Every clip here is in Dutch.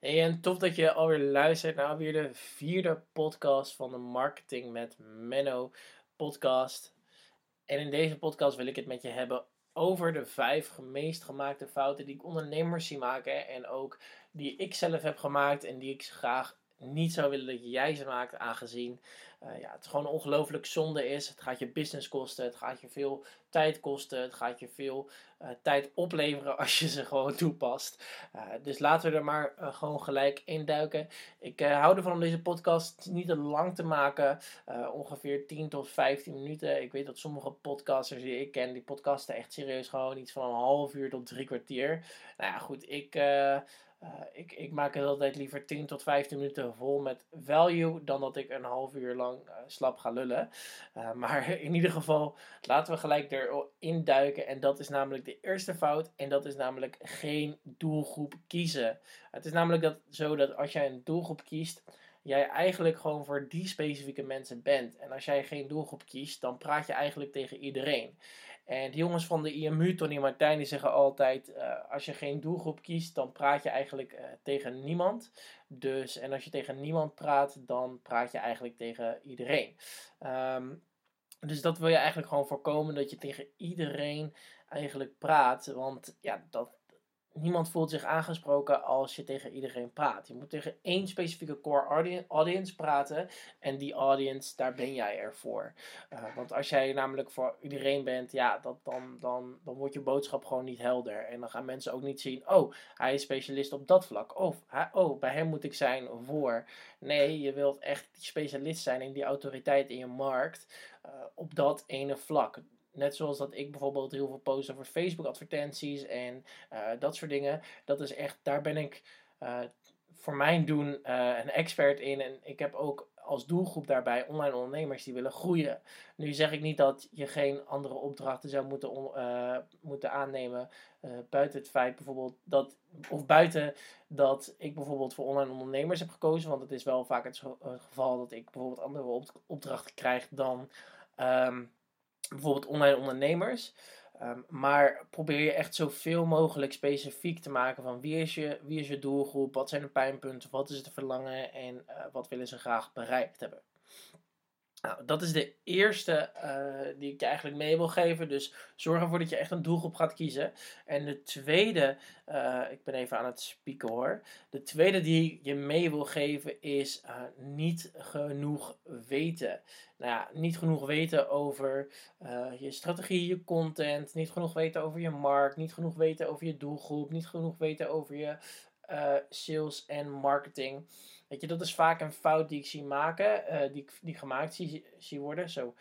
Hey, en tof dat je alweer luistert naar alweer de vierde podcast van de Marketing met Menno podcast. En in deze podcast wil ik het met je hebben over de vijf meest gemaakte fouten die ik ondernemers zie maken. En ook die ik zelf heb gemaakt en die ik graag niet zou willen dat jij ze maakt, aangezien uh, ja, het gewoon ongelooflijk zonde is. Het gaat je business kosten, het gaat je veel tijd kosten, het gaat je veel uh, tijd opleveren als je ze gewoon toepast. Uh, dus laten we er maar gewoon gelijk induiken. Ik hou ervan om deze podcast niet te lang te maken, ongeveer 10 tot 15 minuten. Ik weet dat sommige podcasters die ik ken, die podcasten echt serieus gewoon iets van een half uur tot drie kwartier. Nou ja, goed, ik uh, ik, ik maak het altijd liever 10 tot 15 minuten vol met value dan dat ik een half uur lang uh, slap ga lullen. Uh, maar in ieder geval, laten we gelijk erin duiken. En dat is namelijk de eerste fout. En dat is namelijk geen doelgroep kiezen. Het is namelijk dat, zo dat als jij een doelgroep kiest, jij eigenlijk gewoon voor die specifieke mensen bent. En als jij geen doelgroep kiest, dan praat je eigenlijk tegen iedereen. En de jongens van de IMU, Tony en Martijn, die zeggen altijd: uh, als je geen doelgroep kiest, dan praat je eigenlijk uh, tegen niemand. Dus, en als je tegen niemand praat, dan praat je eigenlijk tegen iedereen. Um, dus dat wil je eigenlijk gewoon voorkomen dat je tegen iedereen eigenlijk praat. Want ja, dat, niemand voelt zich aangesproken als je tegen iedereen praat. Je moet tegen één specifieke core audience praten. En die audience, daar ben jij er voor. Uh, want als jij namelijk voor iedereen bent, ja, dat, dan, dan, dan wordt je boodschap gewoon niet helder. En dan gaan mensen ook niet zien, oh, hij is specialist op dat vlak. Of, oh, bij hem moet ik zijn voor. Nee, je wilt echt die specialist zijn in die autoriteit in je markt. Uh, op dat ene vlak. Net zoals dat ik bijvoorbeeld heel veel post over Facebook advertenties en uh, dat soort dingen. Dat is echt, daar ben ik uh, voor mijn doen uh, een expert in. En ik heb ook als doelgroep daarbij online ondernemers die willen groeien. Nu zeg ik niet dat je geen andere opdrachten zou moeten, moeten aannemen. buiten het feit bijvoorbeeld dat, of buiten dat ik bijvoorbeeld voor online ondernemers heb gekozen. Want het is wel vaak het geval dat ik bijvoorbeeld andere opdrachten krijg dan. Um, bijvoorbeeld online ondernemers. Um, maar probeer je echt zoveel mogelijk specifiek te maken van wie is, je, wie is je doelgroep, wat zijn de pijnpunten, wat is het verlangen en uh, wat willen ze graag bereikt hebben. Nou, dat is de eerste uh, die ik je eigenlijk mee wil geven. Dus zorg ervoor dat je echt een doelgroep gaat kiezen. En de tweede, uh, ik ben even aan het spieken hoor. De tweede die je mee wil geven is uh, niet genoeg weten. Nou ja, niet genoeg weten over je strategie, je content. Niet genoeg weten over je markt. Niet genoeg weten over je doelgroep. Niet genoeg weten over je sales en marketing. Weet je, dat is vaak een fout die ik zie maken, uh, die, die gemaakt zie, zie worden. Zo.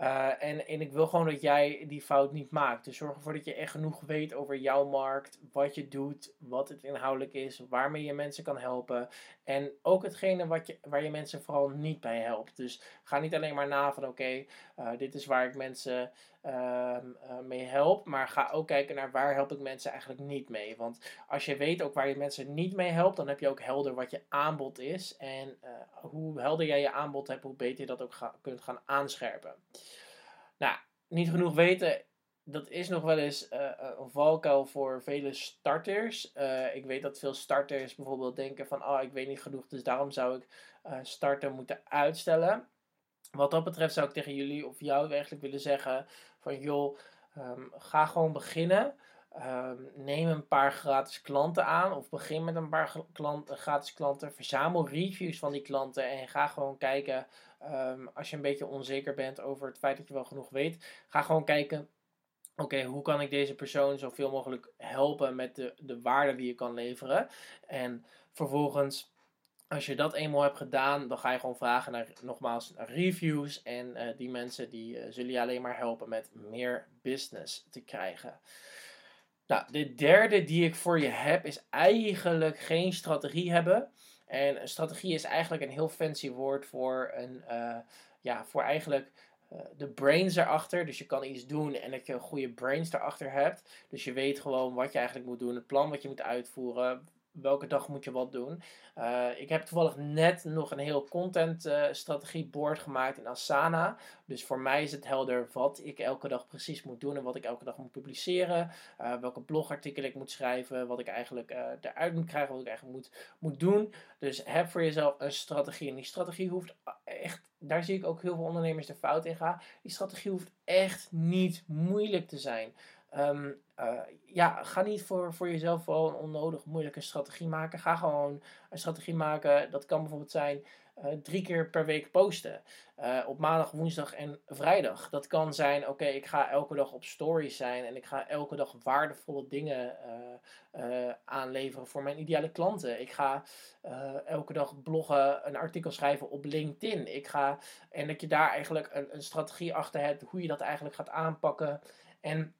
Uh, en, en ik wil gewoon dat jij die fout niet maakt. Dus zorg ervoor dat je echt genoeg weet over jouw markt, wat je doet, wat het inhoudelijk is, waarmee je mensen kan helpen. En ook hetgene wat je, waar je mensen vooral niet bij helpt. Dus ga niet alleen maar na van oké, uh, dit is waar ik mensen uh, mee help. Maar ga ook kijken naar waar help ik mensen eigenlijk niet mee. Want als je weet ook waar je mensen niet mee helpt, dan heb je ook helder wat je aanbod is. En hoe helder jij je aanbod hebt, hoe beter je dat ook kunt gaan aanscherpen. Nou, niet genoeg weten dat is nog wel eens uh, een valkuil voor vele starters. Uh, ik weet dat veel starters bijvoorbeeld denken van, oh, ik weet niet genoeg, dus daarom zou ik uh, starten moeten uitstellen. Wat dat betreft zou ik tegen jullie of jou eigenlijk willen zeggen van, joh, um, ga gewoon beginnen. Um, neem een paar gratis klanten aan of begin met een paar klant, gratis klanten. Verzamel reviews van die klanten en ga gewoon kijken. Um, als je een beetje onzeker bent over het feit dat je wel genoeg weet, ga gewoon kijken oké, hoe kan ik deze persoon zoveel mogelijk helpen met de, de waarde die je kan leveren. En vervolgens, als je dat eenmaal hebt gedaan, dan ga je gewoon vragen naar, nogmaals, reviews. En uh, die mensen die uh, zullen je alleen maar helpen met meer business te krijgen. Nou, de derde die ik voor je heb, is eigenlijk geen strategie hebben. En een strategie is eigenlijk een heel fancy woord voor een, uh, ja, voor eigenlijk uh, de brains erachter. Dus je kan iets doen en dat je een goede brains erachter hebt. Dus je weet gewoon wat je eigenlijk moet doen, het plan wat je moet uitvoeren, welke dag moet je wat doen. Uh, ik heb toevallig net nog een heel content uh, strategieboard gemaakt in Asana. Dus voor mij is het helder wat ik elke dag precies moet doen en wat ik elke dag moet publiceren. Uh, welke blogartikelen ik moet schrijven, wat ik eigenlijk eruit moet krijgen, wat ik eigenlijk moet, moet doen. Dus heb voor jezelf een strategie. En die strategie hoeft echt, daar zie ik ook heel veel ondernemers de fout in gaan. Die strategie hoeft echt niet moeilijk te zijn. Um, uh, ja, ga niet voor, voor jezelf wel een onnodig moeilijke strategie maken. Ga gewoon een strategie maken. Dat kan bijvoorbeeld zijn uh, drie keer per week posten. Uh, op maandag, woensdag en vrijdag. Dat kan zijn, oké, ik ga elke dag op stories zijn. En ik ga elke dag waardevolle dingen aanleveren voor mijn ideale klanten. Ik ga elke dag bloggen, een artikel schrijven op LinkedIn. Ik ga, en dat je daar eigenlijk een, een strategie achter hebt. Hoe je dat eigenlijk gaat aanpakken. En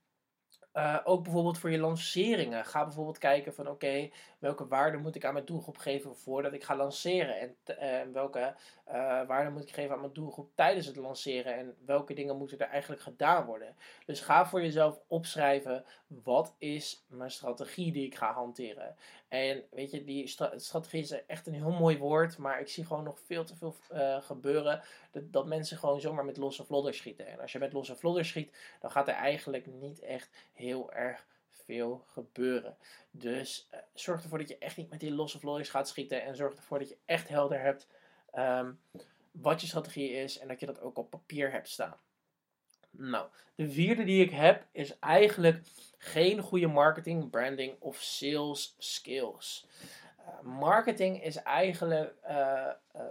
uh, ook bijvoorbeeld voor je lanceringen. Ga bijvoorbeeld kijken van oké, welke waarde moet ik aan mijn doelgroep geven voordat ik ga lanceren? En uh, welke uh, waarde moet ik geven aan mijn doelgroep tijdens het lanceren? En welke dingen moeten er eigenlijk gedaan worden? Dus ga voor jezelf opschrijven, wat is mijn strategie die ik ga hanteren? En weet je, die strategie is echt een heel mooi woord, maar ik zie gewoon nog veel te veel gebeuren dat, dat mensen gewoon zomaar met losse vlodders schieten. En als je met losse vlodders schiet, dan gaat er eigenlijk niet echt heel erg veel gebeuren. Dus uh, zorg ervoor dat je echt niet met die losse vlodders gaat schieten. En zorg ervoor dat je echt helder hebt um, wat je strategie is. En dat je dat ook op papier hebt staan. Nou, de vierde die ik heb is eigenlijk geen goede marketing, branding of sales skills. Uh, marketing is eigenlijk. Um, uh,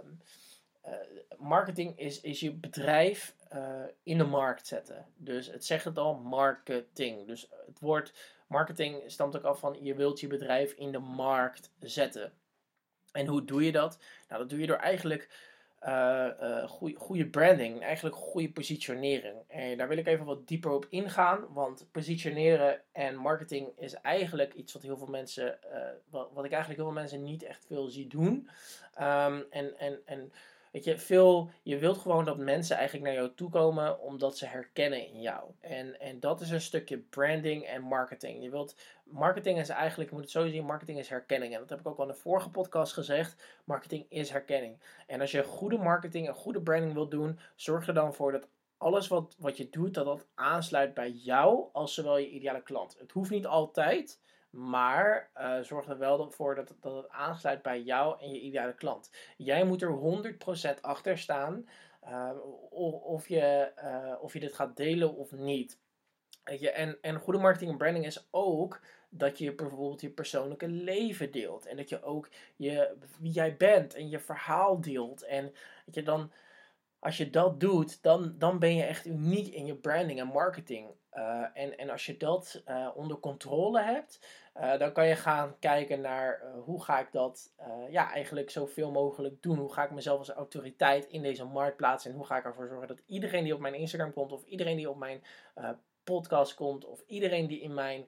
marketing is, is je bedrijf uh, in de markt zetten. Dus het zegt het al, marketing. Dus het woord marketing stamt ook af van je wilt je bedrijf in de markt zetten. En hoe doe je dat? Nou, dat doe je door eigenlijk uh, goede branding, eigenlijk goede positionering. En daar wil ik even wat dieper op ingaan, want positioneren en marketing is eigenlijk iets wat heel veel mensen, wat, wat, ik eigenlijk heel veel mensen niet echt veel zie doen. Um, en, en, en Weet je, veel, je wilt gewoon dat mensen eigenlijk naar jou toe komen omdat ze herkennen in jou. En, en dat is een stukje branding en marketing. Je wilt, marketing is eigenlijk, je moet het zo zien, marketing is herkenning. En dat heb ik ook al in de vorige podcast gezegd. Marketing is herkenning. En als je goede marketing en goede branding wilt doen, zorg er dan voor dat alles wat, wat je doet, dat dat aansluit bij jou als zowel je ideale klant. Het hoeft niet altijd. Maar uh, zorg er wel voor dat, dat het aansluit bij jou en je ideale klant. Jij moet er 100% achter staan uh, of, je, uh, of je dit gaat delen of niet. Je, en, en goede marketing en branding is ook dat je bijvoorbeeld je persoonlijke leven deelt. En dat je ook je, wie jij bent en je verhaal deelt. En dat je dan, als je dat doet, dan, dan ben je echt uniek in je branding en marketing. Uh, en, en als je dat uh, onder controle hebt, uh, dan kan je gaan kijken naar hoe ga ik dat ja, eigenlijk zoveel mogelijk doen. Hoe ga ik mezelf als autoriteit in deze markt plaatsen en hoe ga ik ervoor zorgen dat iedereen die op mijn Instagram komt of iedereen die op mijn podcast komt of iedereen die in mijn,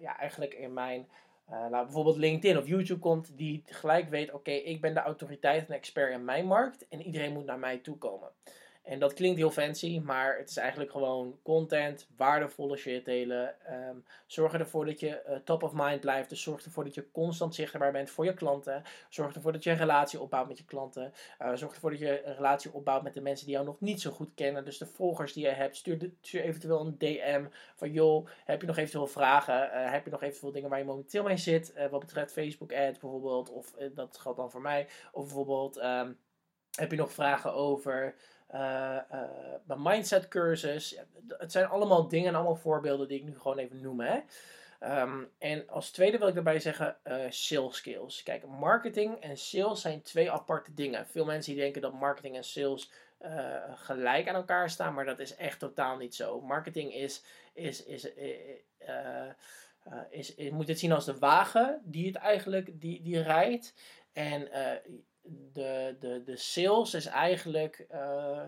ja, eigenlijk in mijn nou, bijvoorbeeld LinkedIn of YouTube komt, die gelijk weet, oké, ik ben de autoriteit en expert in mijn markt en iedereen moet naar mij toe komen. En dat klinkt heel fancy, maar het is eigenlijk gewoon content, waardevolle shit delen. Um, zorg ervoor dat je uh, top of mind blijft. Dus zorg ervoor dat je constant zichtbaar bent voor je klanten. Zorg ervoor dat je een relatie opbouwt met je klanten. Uh, zorg ervoor dat je een relatie opbouwt met de mensen die jou nog niet zo goed kennen. Dus de volgers die je hebt. Stuur, eventueel een DM van joh, heb je nog eventueel vragen? Uh, heb je nog eventueel dingen waar je momenteel mee zit? wat betreft Facebook ads bijvoorbeeld. Of dat geldt dan voor mij. Of bijvoorbeeld um, heb je nog vragen over mijn mindset cursus. het zijn allemaal dingen en allemaal voorbeelden die ik nu gewoon even noem. Hè. Um, en als tweede wil ik daarbij zeggen uh, sales skills. Kijk, marketing en sales zijn twee aparte dingen. Veel mensen die denken dat marketing en sales gelijk aan elkaar staan, maar dat is echt totaal niet zo. Marketing is, is, is, is, is, moet het zien als de wagen die het eigenlijk die, die rijdt. En de, de, de sales is eigenlijk uh,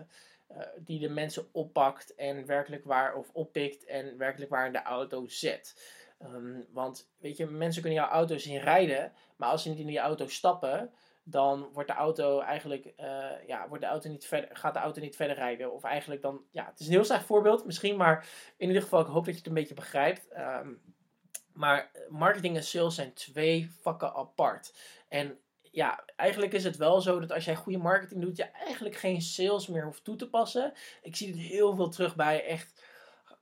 uh, die de mensen oppakt en werkelijk waar, of oppikt en werkelijk waar in de auto zet. Um, want weet je, mensen kunnen jouw auto zien rijden, maar als ze niet in die auto stappen, dan wordt de auto eigenlijk, uh, ja, wordt de auto niet verder, gaat de auto niet verder rijden. Of eigenlijk dan, ja, het is een heel slecht voorbeeld misschien, maar in ieder geval, ik hoop dat je het een beetje begrijpt. Um, Maar marketing en sales zijn twee vakken apart. En ja, eigenlijk is het wel zo dat als jij goede marketing doet, je eigenlijk geen sales meer hoeft toe te passen. Ik zie het heel veel terug bij echt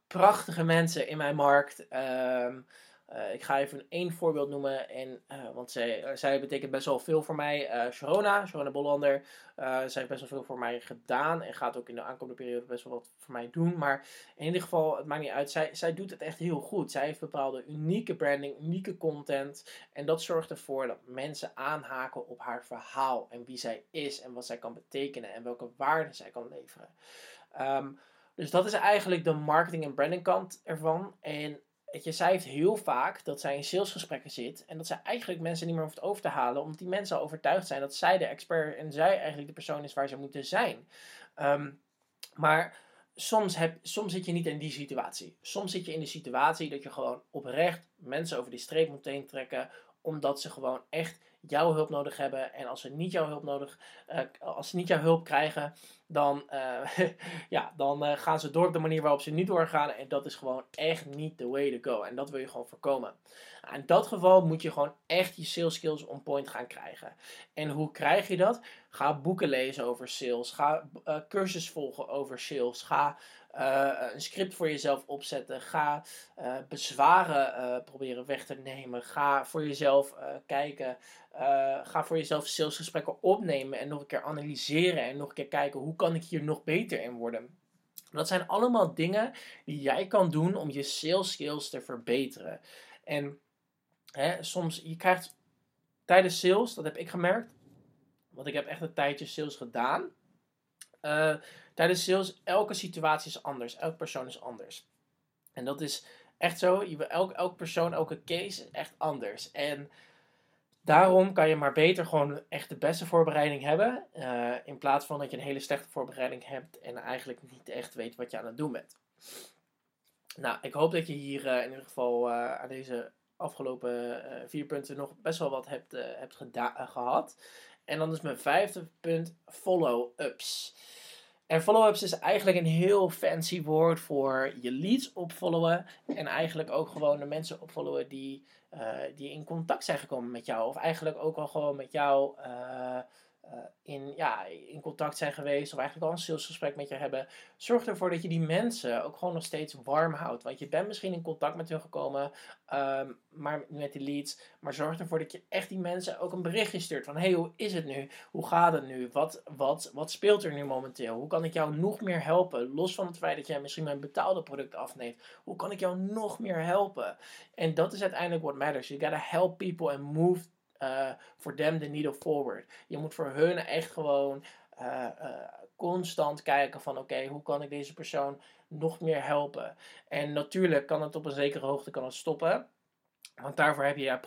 prachtige mensen in mijn markt. Um, uh, ik ga even één voorbeeld noemen, en, uh, want zij, uh, zij betekent best wel veel voor mij. Sharona, Sharona Bollander, zij heeft best wel veel voor mij gedaan en gaat ook in de aankomende periode best wel wat voor mij doen. Maar in ieder geval, het maakt niet uit, zij, zij doet het echt heel goed. Zij heeft bepaalde unieke branding, unieke content en dat zorgt ervoor dat mensen aanhaken op haar verhaal en wie zij is en wat zij kan betekenen en welke waarde zij kan leveren. Um, dus dat is eigenlijk de marketing en branding kant ervan. En Weet je, zij heel vaak dat zij in salesgesprekken zit en dat zij eigenlijk mensen niet meer hoeft over te halen, omdat die mensen al overtuigd zijn dat zij de expert en zij eigenlijk de persoon is waar ze moeten zijn. Um, maar soms, heb, soms zit je niet in die situatie. Soms zit je in de situatie dat je gewoon oprecht mensen over die streep moet heen trekken, omdat ze gewoon echt jouw hulp nodig hebben. En als ze niet jouw hulp nodig, uh, als ze niet jouw hulp krijgen, dan, uh, ja, dan uh, gaan ze door op de manier waarop ze niet doorgaan. En dat is gewoon echt niet the way to go. En dat wil je gewoon voorkomen. In dat geval moet je gewoon echt je sales skills on point gaan krijgen. En hoe krijg je dat? Ga boeken lezen over sales. Ga cursus volgen over sales. Ga een script voor jezelf opzetten. Ga bezwaren proberen weg te nemen. Ga voor jezelf kijken. ga voor jezelf salesgesprekken opnemen en nog een keer analyseren. En nog een keer kijken hoe kan ik hier nog beter in worden. Dat zijn allemaal dingen die jij kan doen om je sales skills te verbeteren. En hè, soms, je krijgt tijdens sales, dat heb ik gemerkt. Want ik heb echt een tijdje sales gedaan. Uh, tijdens sales, elke situatie is anders. Elke persoon is anders. En dat is echt zo. Elke, elke persoon, elke case is echt anders. En daarom kan je maar beter gewoon echt de beste voorbereiding hebben. Uh, in plaats van dat je een hele slechte voorbereiding hebt en eigenlijk niet echt weet wat je aan het doen bent. Nou, ik hoop dat je hier uh, in ieder geval uh, aan deze afgelopen vier punten nog best wel wat hebt, hebt gehad. En dan is mijn vijfde punt follow-ups. En follow-ups is eigenlijk een heel fancy woord voor je leads opfollowen. En eigenlijk ook gewoon de mensen opfollowen die, uh, die in contact zijn gekomen met jou. Of eigenlijk ook al gewoon met jou uh, in, ja, in contact zijn geweest. Of eigenlijk al een salesgesprek met je hebben. Zorg ervoor dat je die mensen ook gewoon nog steeds warm houdt. Want je bent misschien in contact met hun gekomen. Um, maar met die leads. Maar zorg ervoor dat je echt die mensen ook een berichtje stuurt. Van hey, hoe is het nu? Hoe gaat het nu? Wat, wat, wat speelt er nu momenteel? Hoe kan ik jou nog meer helpen? Los van het feit dat jij misschien mijn betaalde product afneemt. Hoe kan ik jou nog meer helpen? En dat is uiteindelijk what matters. You gotta help people and move uh, for them the needle forward. Je moet voor hun echt gewoon uh, uh, constant kijken van oké, hoe kan ik deze persoon nog meer helpen? En natuurlijk kan het op een zekere hoogte kan het stoppen. Want daarvoor heb je ja,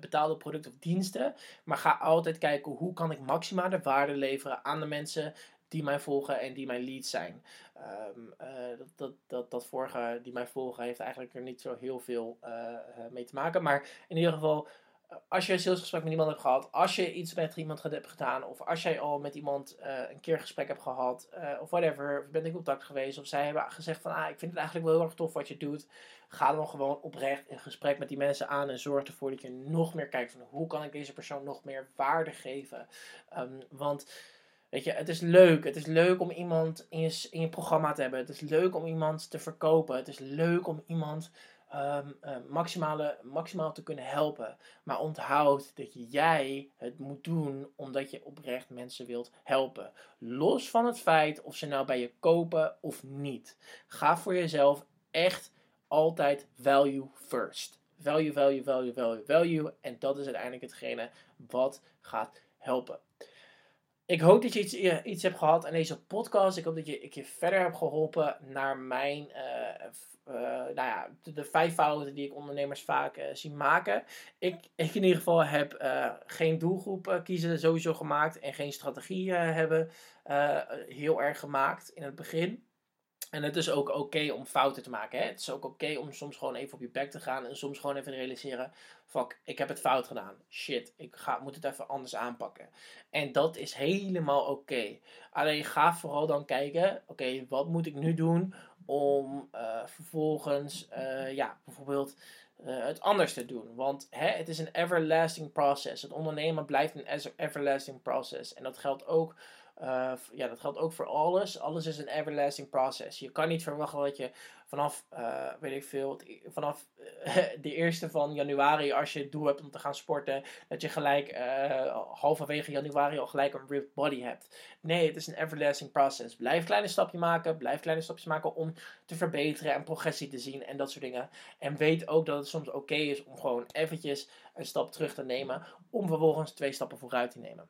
betaalde producten of diensten. Maar ga altijd kijken hoe kan ik maximale waarde leveren aan de mensen die mij volgen en die mijn leads zijn. Uh, dat, dat, dat, dat vorige die mij volgen heeft eigenlijk er niet zo heel veel mee te maken. Maar in ieder geval, als je een salesgesprek met iemand hebt gehad, als je iets met iemand hebt gedaan, of als jij al met iemand uh, een keer gesprek hebt gehad, uh, of whatever, of bent in contact geweest, of zij hebben gezegd van, ah, ik vind het eigenlijk wel heel erg tof wat je doet, ga dan gewoon oprecht in gesprek met die mensen aan en zorg ervoor dat je nog meer kijkt van, hoe kan ik deze persoon nog meer waarde geven? Um, want, weet je, het is leuk, het is leuk om iemand in je, in je programma te hebben, het is leuk om iemand te verkopen, het is leuk om iemand um, uh, maximale, maximaal te kunnen helpen. Maar onthoud dat jij het moet doen omdat je oprecht mensen wilt helpen. Los van het feit of ze nou bij je kopen of niet. Ga voor jezelf echt altijd value first. Value, value, value, value, value. En dat is uiteindelijk hetgene wat gaat helpen. Ik hoop dat je iets, iets hebt gehad aan deze podcast. Ik hoop dat je, ik je verder heb geholpen naar mijn, uh, uh, nou ja, de, de, vijf fouten die ik ondernemers vaak uh, zie maken. Ik, ik in ieder geval heb geen doelgroep kiezen sowieso gemaakt en geen strategie hebben heel erg gemaakt in het begin. En het is ook oké om fouten te maken. Hè? Het is ook oké om soms gewoon even op je bek te gaan. En soms gewoon even realiseren: fuck, ik heb het fout gedaan. Shit, ik ga, moet het even anders aanpakken. En dat is helemaal oké. Alleen ga vooral dan kijken: oké, wat moet ik nu doen om uh, vervolgens, uh, ja, bijvoorbeeld het anders te doen. Want hè, het is een everlasting process. Het ondernemen blijft een everlasting process. En dat geldt ook uh, ja, dat geldt ook voor alles. Alles is een everlasting process. Je kan niet verwachten dat je vanaf, uh, weet ik veel, vanaf uh, de eerste van januari, als je het doel hebt om te gaan sporten, dat je gelijk halverwege januari al gelijk een ripped body hebt. Nee, het is een everlasting process. Blijf kleine stapjes maken, blijf kleine stapjes maken om te verbeteren en progressie te zien en dat soort dingen. En weet ook dat het soms oké is om gewoon eventjes een stap terug te nemen, om vervolgens twee stappen vooruit te nemen.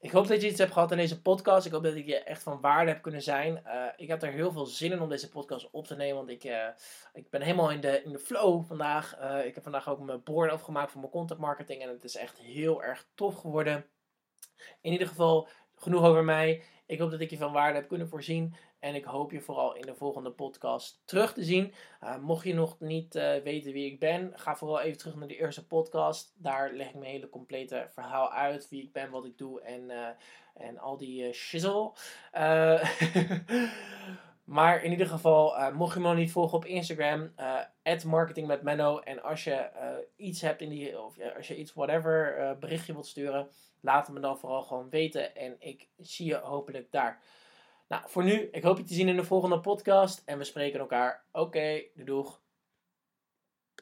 Ik hoop dat je iets hebt gehad in deze podcast. Ik hoop dat ik je echt van waarde heb kunnen zijn. Uh, ik heb er heel veel zin in om deze podcast op te nemen. Want ik, uh, ik ben helemaal in de, in de flow vandaag. Uh, ik heb vandaag ook mijn board afgemaakt voor mijn content marketing. En het is echt heel erg tof geworden. In ieder geval, genoeg over mij. Ik hoop dat ik je van waarde heb kunnen voorzien. En ik hoop je vooral in de volgende podcast terug te zien. Uh, mocht je nog niet uh, weten wie ik ben, ga vooral even terug naar de eerste podcast. Daar leg ik mijn hele complete verhaal uit. Wie ik ben, wat ik doe en, uh, en al die shizzle. maar in ieder geval, mocht je me nog niet volgen op Instagram, marketing met. En als je iets hebt in die, of als je iets whatever berichtje wilt sturen, laat het me dan vooral gewoon weten. En ik zie je hopelijk daar. Nou, voor nu, ik hoop je te zien in de volgende podcast. En we spreken elkaar. Oké, doeg.